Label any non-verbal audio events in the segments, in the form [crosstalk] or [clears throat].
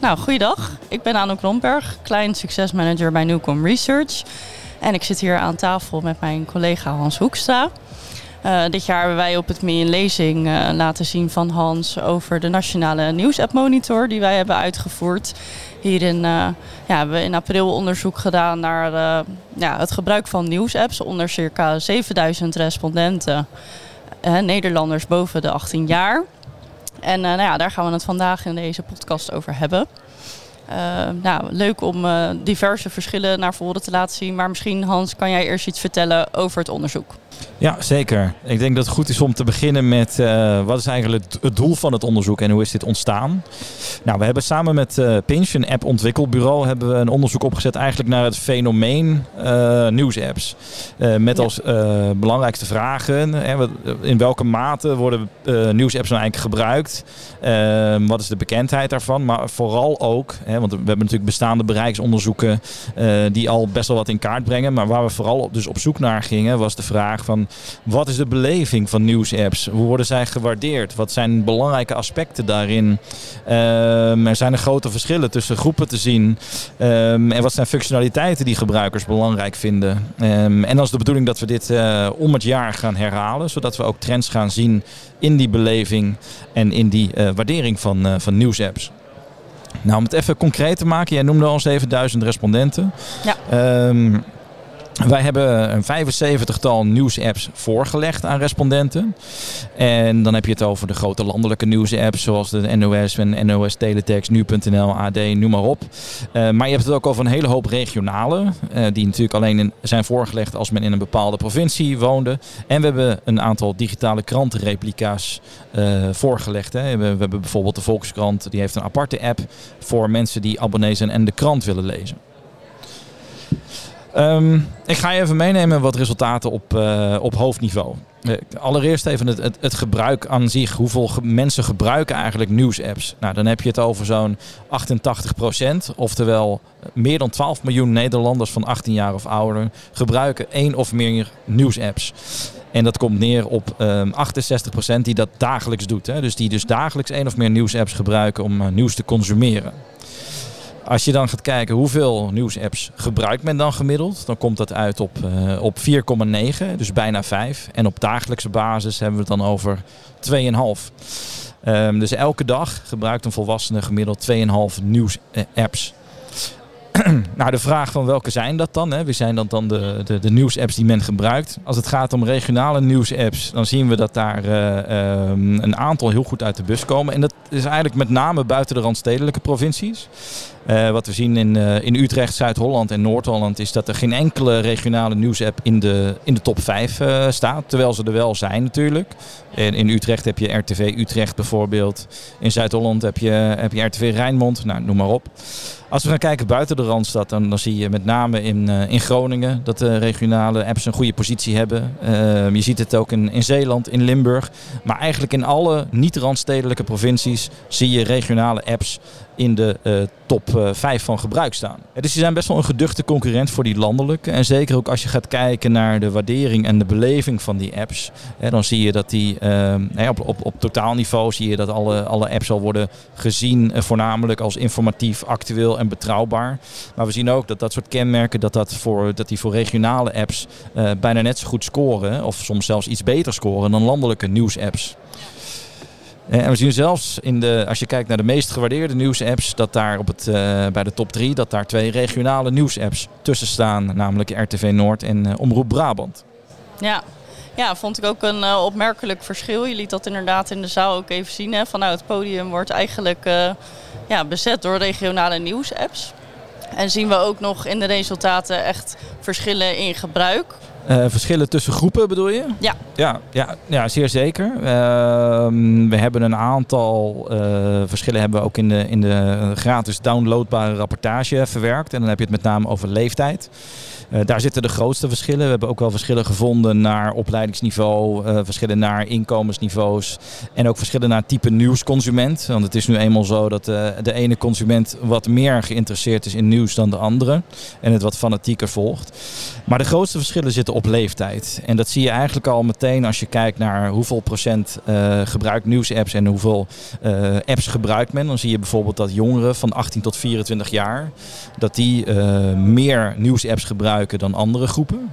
Nou, goeiedag. Ik ben Anouk Romberg, klein succesmanager bij Newcom Research. En ik zit hier aan tafel met mijn collega Hans Hoekstra. Uh, dit jaar hebben wij op het ME een lezing uh, laten zien van Hans over de nationale nieuwsapp monitor die wij hebben uitgevoerd. Hierin uh, ja, hebben we in april onderzoek gedaan naar ja, het gebruik van nieuwsapps onder circa 7000 respondenten. Nederlanders boven de 18 jaar. En nou ja, daar gaan we het vandaag in deze podcast over hebben. Uh, nou, leuk om uh, diverse verschillen naar voren te laten zien. Maar misschien Hans, kan jij eerst iets vertellen over het onderzoek? Ja, zeker. Ik denk dat het goed is om te beginnen met uh, wat is eigenlijk het doel van het onderzoek en hoe is dit ontstaan. Nou, we hebben samen met Pinch, een app ontwikkelbureau, hebben we een onderzoek opgezet eigenlijk naar het fenomeen nieuwsapps. met als belangrijkste vragen, in welke mate worden nieuwsapps nou eigenlijk gebruikt? Wat is de bekendheid daarvan? Maar vooral ook, hè, want we hebben natuurlijk bestaande bereiksonderzoeken die al best wel wat in kaart brengen. Maar waar we vooral op, dus op zoek naar gingen, was de vraag van wat is de beleving van nieuwsapps? Hoe worden zij gewaardeerd? Wat zijn belangrijke aspecten daarin? Um, er zijn er grote verschillen tussen groepen te zien. Um, en wat zijn functionaliteiten die gebruikers belangrijk vinden? Um, en dan is de bedoeling dat we dit uh, om het jaar gaan herhalen, zodat we ook trends gaan zien in die beleving en in die uh, waardering van, uh, van nieuwsapps. Nou, om het even concreet te maken, jij noemde al 7000 respondenten. Ja. Wij hebben een 75-tal nieuwsapps voorgelegd aan respondenten. En dan heb je het over de grote landelijke nieuwsapps zoals de NOS en NOS Teletext, Nu.nl, AD, noem maar op. Uh, maar je hebt het ook over een hele hoop regionale, uh, die natuurlijk alleen zijn voorgelegd als men in een bepaalde provincie woonde. En we hebben een aantal digitale krantenreplica's uh, voorgelegd. Hè. We, we, hebben bijvoorbeeld de Volkskrant, die heeft een aparte app voor mensen die abonnee zijn en de krant willen lezen. Um, ik ga je even meenemen wat resultaten op, uh, op hoofdniveau. Uh, allereerst even het, het, gebruik aan zich. Hoeveel mensen gebruiken eigenlijk nieuwsapps? Nou, dan heb je het over zo'n 88 procent. Oftewel, meer dan 12 miljoen Nederlanders van 18 jaar of ouder gebruiken één of meer nieuwsapps. En dat komt neer op um, 68% die dat dagelijks doet. Hè? Dus die dus dagelijks één of meer nieuwsapps gebruiken om nieuws te consumeren. Als je dan gaat kijken hoeveel nieuwsapps gebruikt men dan gemiddeld, dan komt dat uit op, uh, op 4,9, dus bijna 5. En op dagelijkse basis hebben we het dan over 2,5. Um, dus elke dag gebruikt een volwassene gemiddeld 2,5 nieuwsapps. [clears throat] nou, de vraag van welke zijn dat dan? Hè? Wie zijn dat dan de, de, de nieuwsapps die men gebruikt? Als het gaat om regionale nieuwsapps, dan zien we dat daar uh, um, een aantal heel goed uit de bus komen. En dat is eigenlijk met name buiten de randstedelijke provincies. Uh, wat we zien in, uh, in Utrecht, Zuid-Holland en Noord-Holland is dat er geen enkele regionale nieuwsapp in de, in de top 5 uh, staat. Terwijl ze er wel zijn natuurlijk. In, in Utrecht heb je RTV Utrecht bijvoorbeeld. In Zuid-Holland heb je, heb je RTV Rijnmond. Nou, noem maar op. Als we gaan kijken buiten de Randstad, dan, dan zie je met name in, in Groningen dat de regionale apps een goede positie hebben. Uh, je ziet het ook in, in Zeeland, in Limburg. Maar eigenlijk in alle niet-randstedelijke provincies zie je regionale apps in de uh, top uh, 5 van gebruik staan. Dus die zijn best wel een geduchte concurrent voor die landelijke. En zeker ook als je gaat kijken naar de waardering en de beleving van die apps. Hè, dan zie je dat die uh, op, op, op totaalniveau zie je dat alle, alle apps al worden gezien uh, voornamelijk als informatief, actueel en betrouwbaar. Maar we zien ook dat dat soort kenmerken, dat, dat, voor, dat die voor regionale apps bijna net zo goed scoren. Of soms zelfs iets beter scoren dan landelijke nieuwsapps. En we zien zelfs in de, als je kijkt naar de meest gewaardeerde nieuwsapps, dat daar op het, uh, bij de top 3, dat daar twee regionale nieuwsapps tussen staan. Namelijk RTV Noord en uh, Omroep Brabant. Ja. ja, vond ik ook een opmerkelijk verschil. Je liet dat inderdaad in de zaal ook even zien. Hè, van, nou, het podium wordt eigenlijk ja, bezet door regionale nieuwsapps. En zien we ook nog in de resultaten echt verschillen in gebruik. Uh, verschillen tussen groepen bedoel je? Ja. Ja, ja, ja zeer zeker. Uh, we hebben een aantal uh, verschillen hebben we ook in de, in de gratis downloadbare rapportage verwerkt. En dan heb je het met name over leeftijd. Uh, daar zitten de grootste verschillen. We hebben ook wel verschillen gevonden naar opleidingsniveau, uh, verschillen naar inkomensniveaus en ook verschillen naar type nieuwsconsument. Want het is nu eenmaal zo dat uh, de ene consument wat meer geïnteresseerd is in nieuws dan de andere en het wat fanatieker volgt. Maar de grootste verschillen zitten op leeftijd. En dat zie je eigenlijk al meteen als je kijkt naar hoeveel procent gebruikt nieuwsapps en hoeveel apps gebruikt men. Dan zie je bijvoorbeeld dat jongeren van 18 tot 24 jaar, dat die meer nieuwsapps gebruiken dan andere groepen.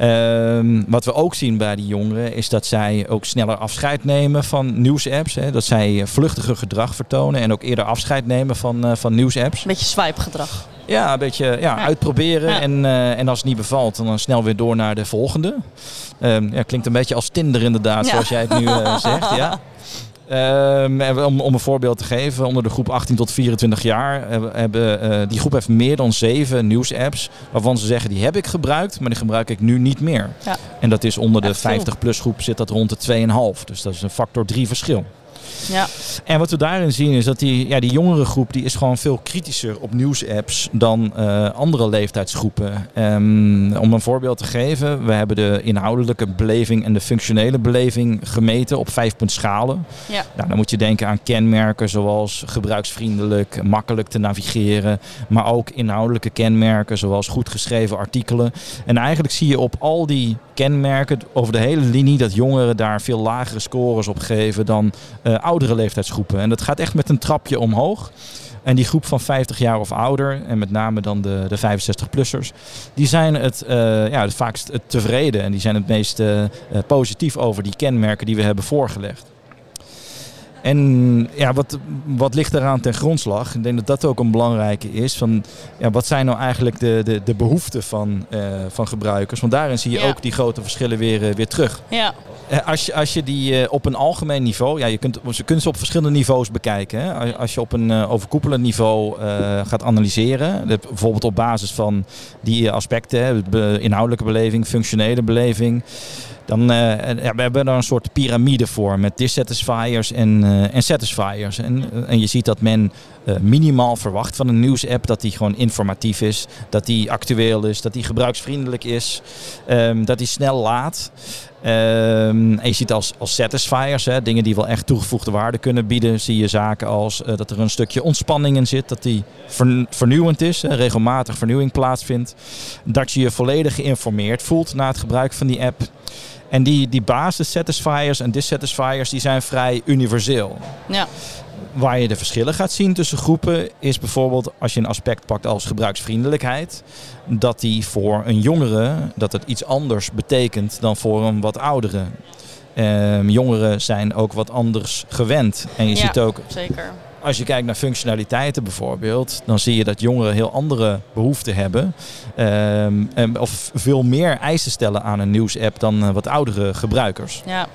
Uh, wat we ook zien bij die jongeren is dat zij ook sneller afscheid nemen van nieuwsapps. Hè. Dat zij vluchtiger gedrag vertonen en ook eerder afscheid nemen van, uh, van nieuwsapps. Een beetje swipe gedrag. Ja, een beetje ja, ja. uitproberen. Ja. En, uh, en als het niet bevalt, dan snel weer door naar de volgende. Um, ja, klinkt een beetje als Tinder inderdaad, zoals jij het nu uh, [laughs] zegt. Ja. Um, om, om een voorbeeld te geven, onder de groep 18 tot 24 jaar hebben uh, die groep heeft meer dan zeven nieuwsapps waarvan ze zeggen die heb ik gebruikt, maar die gebruik ik nu niet meer. Ja. En dat is onder de 50 plus groep zit dat rond de 2,5. Dus dat is een factor 3 verschil. Ja. En wat we daarin zien is dat die, ja, die jongere groep die is gewoon veel kritischer op nieuwsapps dan uh, andere leeftijdsgroepen. Um, om een voorbeeld te geven, we hebben de inhoudelijke beleving en de functionele beleving gemeten op vijf punt schalen. Ja. Nou, dan moet je denken aan kenmerken zoals gebruiksvriendelijk, makkelijk te navigeren, maar ook inhoudelijke kenmerken zoals goed geschreven artikelen. En eigenlijk zie je op al die kenmerken over de hele linie dat jongeren daar veel lagere scores op geven dan uh, oudere leeftijdsgroepen. En dat gaat echt met een trapje omhoog. En die groep van 50 jaar of ouder, en met name dan de, de 65-plussers, die zijn het, uh, ja, het vaakst tevreden en die zijn het meest uh, positief over die kenmerken die we hebben voorgelegd. En ja, wat, wat ligt eraan ten grondslag? Ik denk dat dat ook een belangrijke is. Van, ja, wat zijn nou eigenlijk de, de, de behoeften van, uh, van gebruikers? Want daarin zie je Ja. ook die grote verschillen weer, uh, weer terug. Ja, Eh, Als je, als je die eh, op een algemeen niveau, ja, je kunt, je kunt ze op verschillende niveaus bekijken. Hè? Als- je op een eh, overkoepelend niveau eh, gaat analyseren, bijvoorbeeld op basis van die eh, aspecten, hè, inhoudelijke beleving, functionele beleving. Dan eh, en, ja, we hebben daar een soort piramide voor met dissatisfiers en, eh, en satisfiers. En, eh, en je ziet dat men eh, minimaal verwacht van een nieuwsapp dat die gewoon informatief is, dat die actueel is, dat die gebruiksvriendelijk is, ehm, dat die snel laat. Ehm, en je ziet als, als satisfiers, hè, dingen die wel echt toegevoegde waarde kunnen bieden, zie je zaken als eh, dat er een stukje ontspanning in zit, dat die vern- vernieuwend is, regelmatig vernieuwing plaatsvindt, dat je je volledig geïnformeerd voelt na het gebruik van die app. En die, die basis satisfiers en dissatisfiers die zijn vrij universeel. ja, Waar je de verschillen gaat zien tussen groepen is bijvoorbeeld als je een aspect pakt als gebruiksvriendelijkheid. Dat die voor een jongere dat het iets anders betekent dan voor een wat oudere. Ehm, jongeren zijn ook wat anders gewend. En je Ja. ziet ook, zeker. als je kijkt naar functionaliteiten bijvoorbeeld, dan zie je dat jongeren heel andere behoeften hebben. En- of veel meer eisen stellen aan een nieuwsapp dan eh, wat oudere gebruikers. Ja.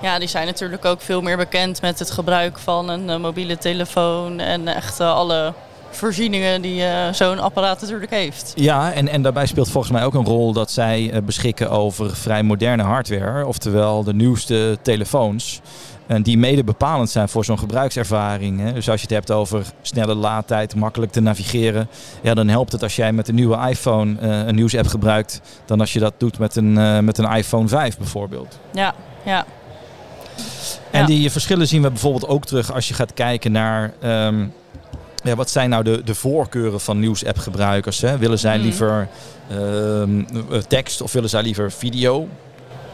Ja, die zijn natuurlijk ook veel meer bekend met het gebruik van een eh, mobiele telefoon en echt eh, alle voorzieningen die eh, zo'n apparaat natuurlijk heeft. Ja, en, en daarbij speelt volgens mij ook een rol dat zij beschikken over vrij moderne hardware. Oftewel de nieuwste telefoons. En die mede bepalend zijn voor zo'n gebruikservaring. Hè. Dus als je het hebt over snelle laadtijd, makkelijk te navigeren. Ja, dan helpt het als jij met een nieuwe iPhone eh, een nieuwsapp gebruikt. Dan als je dat doet met een, met een iPhone 5 bijvoorbeeld. Ja, ja, En Ja. die verschillen zien we bijvoorbeeld ook terug als je gaat kijken naar... ehm, ja, wat zijn nou de, de voorkeuren van nieuwsapp gebruikers? Hè? Willen zij Mhm. liever ehm, eh, tekst of willen zij liever video?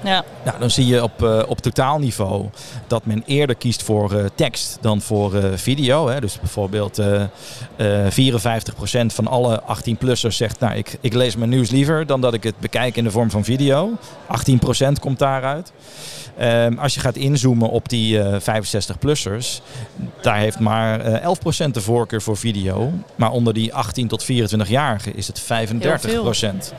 Ja, Nou, dan zie je op, eh, op totaalniveau dat men eerder kiest voor eh, tekst dan voor eh, video. Hè. Dus bijvoorbeeld eh eh 54% van alle 18-plussers zegt... nou, ik, ik lees mijn nieuws liever dan dat ik het bekijk in de vorm van video. 18% komt daaruit. Ehm, als je gaat inzoomen op die eh 65-plussers... daar heeft maar eh 11% de voorkeur voor video. Maar onder die 18 tot 24-jarigen is het 35%.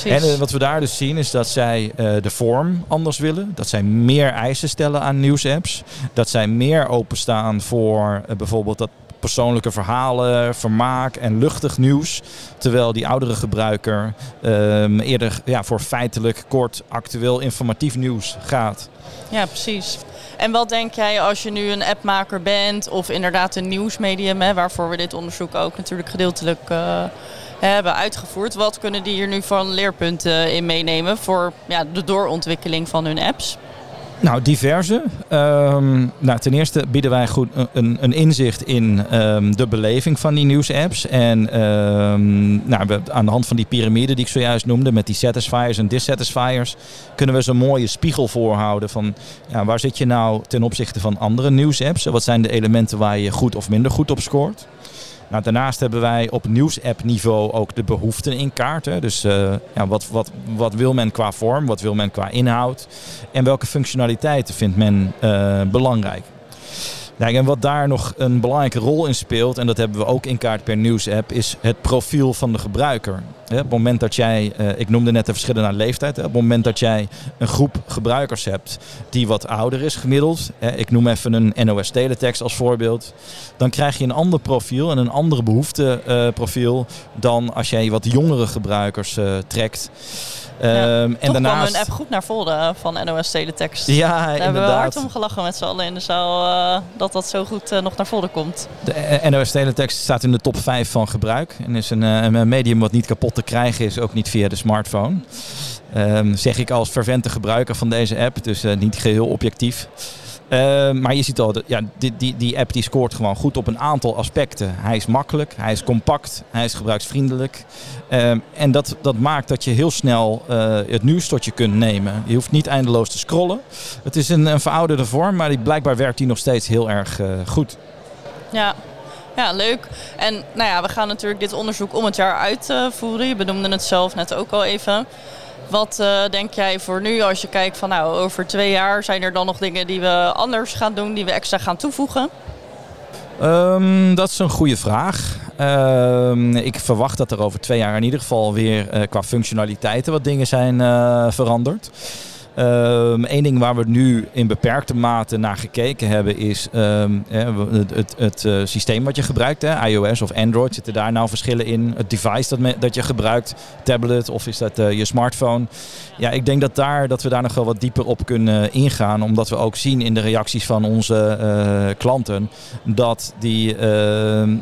Precies. En eh, wat we daar dus zien is dat zij eh, de vorm anders willen. Dat zij meer eisen stellen aan nieuwsapps. Dat zij meer openstaan voor eh, bijvoorbeeld dat persoonlijke verhalen, vermaak en luchtig nieuws. Terwijl die oudere gebruiker ehm, eerder ja, voor feitelijk, kort, actueel, informatief nieuws gaat. Ja, precies. En wat denk jij als je nu een appmaker bent of inderdaad een nieuwsmedium, hè, waarvoor we dit onderzoek ook natuurlijk gedeeltelijk hebben uitgevoerd. Wat kunnen die hier nu van leerpunten in meenemen voor ja, de doorontwikkeling van hun apps? Nou, diverse. Ehm, nou, ten eerste bieden wij goed een, een inzicht in ehm, de beleving van die nieuwsapps. En um, nou, aan de hand van die piramide die ik zojuist noemde, met die satisfiers en dissatisfiers, kunnen we zo'n mooie spiegel voorhouden van ja, waar zit je nou ten opzichte van andere nieuwsapps? Wat zijn de elementen waar je goed of minder goed op scoort? Nou, daarnaast hebben wij op nieuwsapp niveau ook de behoeften in kaart. Hè. Dus uh, ja, wat, wat, wat wil men qua vorm, wat wil men qua inhoud en welke functionaliteiten vindt men uh, belangrijk. Nou, en wat daar nog een belangrijke rol in speelt, en dat hebben we ook in kaart per nieuwsapp, is het profiel van de gebruiker. Op het moment dat jij, ik noemde net de verschillen naar leeftijd, op het moment dat jij een groep gebruikers hebt die wat ouder is gemiddeld, ik noem even een NOS teletext als voorbeeld, dan krijg je een ander profiel en een andere behoefteprofiel dan als jij wat jongere gebruikers trekt. Ja, um, en daarnaast... kwam een app goed naar voren van NOS Teletext. Ja, Daar inderdaad. hebben we hard om gelachen met z'n allen in de zaal uh, dat dat zo goed uh, nog naar voren komt. De NOS Teletext staat in de top 5 van gebruik. En is een, een medium wat niet kapot te krijgen is, ook niet via de smartphone. Um, zeg ik als fervente gebruiker van deze app, dus niet geheel objectief. Uh, maar je ziet al, ja, die, die, die app die scoort gewoon goed op een aantal aspecten. Hij is makkelijk, hij is compact, hij is gebruiksvriendelijk. Uh, en dat, dat maakt dat je heel snel uh, het nieuws tot je kunt nemen. Je hoeft niet eindeloos te scrollen. Het is een, een verouderde vorm, maar die, blijkbaar werkt die nog steeds heel erg goed. Ja. Ja, leuk. En nou ja, we gaan natuurlijk dit onderzoek om het jaar uitvoeren. Je benoemde het zelf net ook al even. Wat uh, denk jij voor nu als je kijkt van nou over twee jaar zijn er dan nog dingen die we anders gaan doen, die we extra gaan toevoegen? Um, dat is een goede vraag. Um, ik verwacht dat er over twee jaar in ieder geval weer uh, qua functionaliteiten wat dingen zijn uh, veranderd. Eén um, ding waar we nu in beperkte mate naar gekeken hebben is um, het, het, het uh, systeem wat je gebruikt. Hè? iOS of Android, zitten daar nou verschillen in? Het device dat, dat je gebruikt, tablet of is dat uh, je smartphone? Ja, ik denk dat, daar, dat we daar nog wel wat dieper op kunnen ingaan. Omdat we ook zien in de reacties van onze klanten dat die,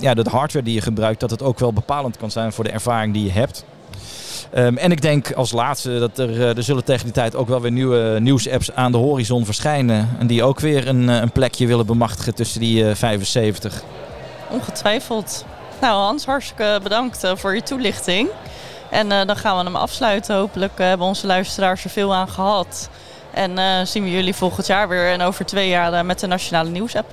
ja, de hardware die je gebruikt, dat het ook wel bepalend kan zijn voor de ervaring die je hebt. Um, en ik denk als laatste dat er, er zullen tegen die tijd ook wel weer nieuwe nieuwsapps aan de horizon verschijnen. En die ook weer een, een plekje willen bemachtigen tussen die uh, 75. Ongetwijfeld. Nou Hans, hartstikke bedankt voor je toelichting. En uh, dan gaan we hem afsluiten. Hopelijk hebben onze luisteraars er veel aan gehad. En zien we jullie volgend jaar weer en over twee jaar met de Nationale Nieuwsapp.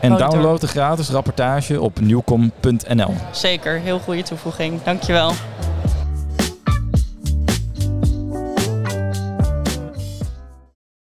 En download de gratis rapportage op nieuwkom.nl. Zeker, heel goede toevoeging. Dankjewel.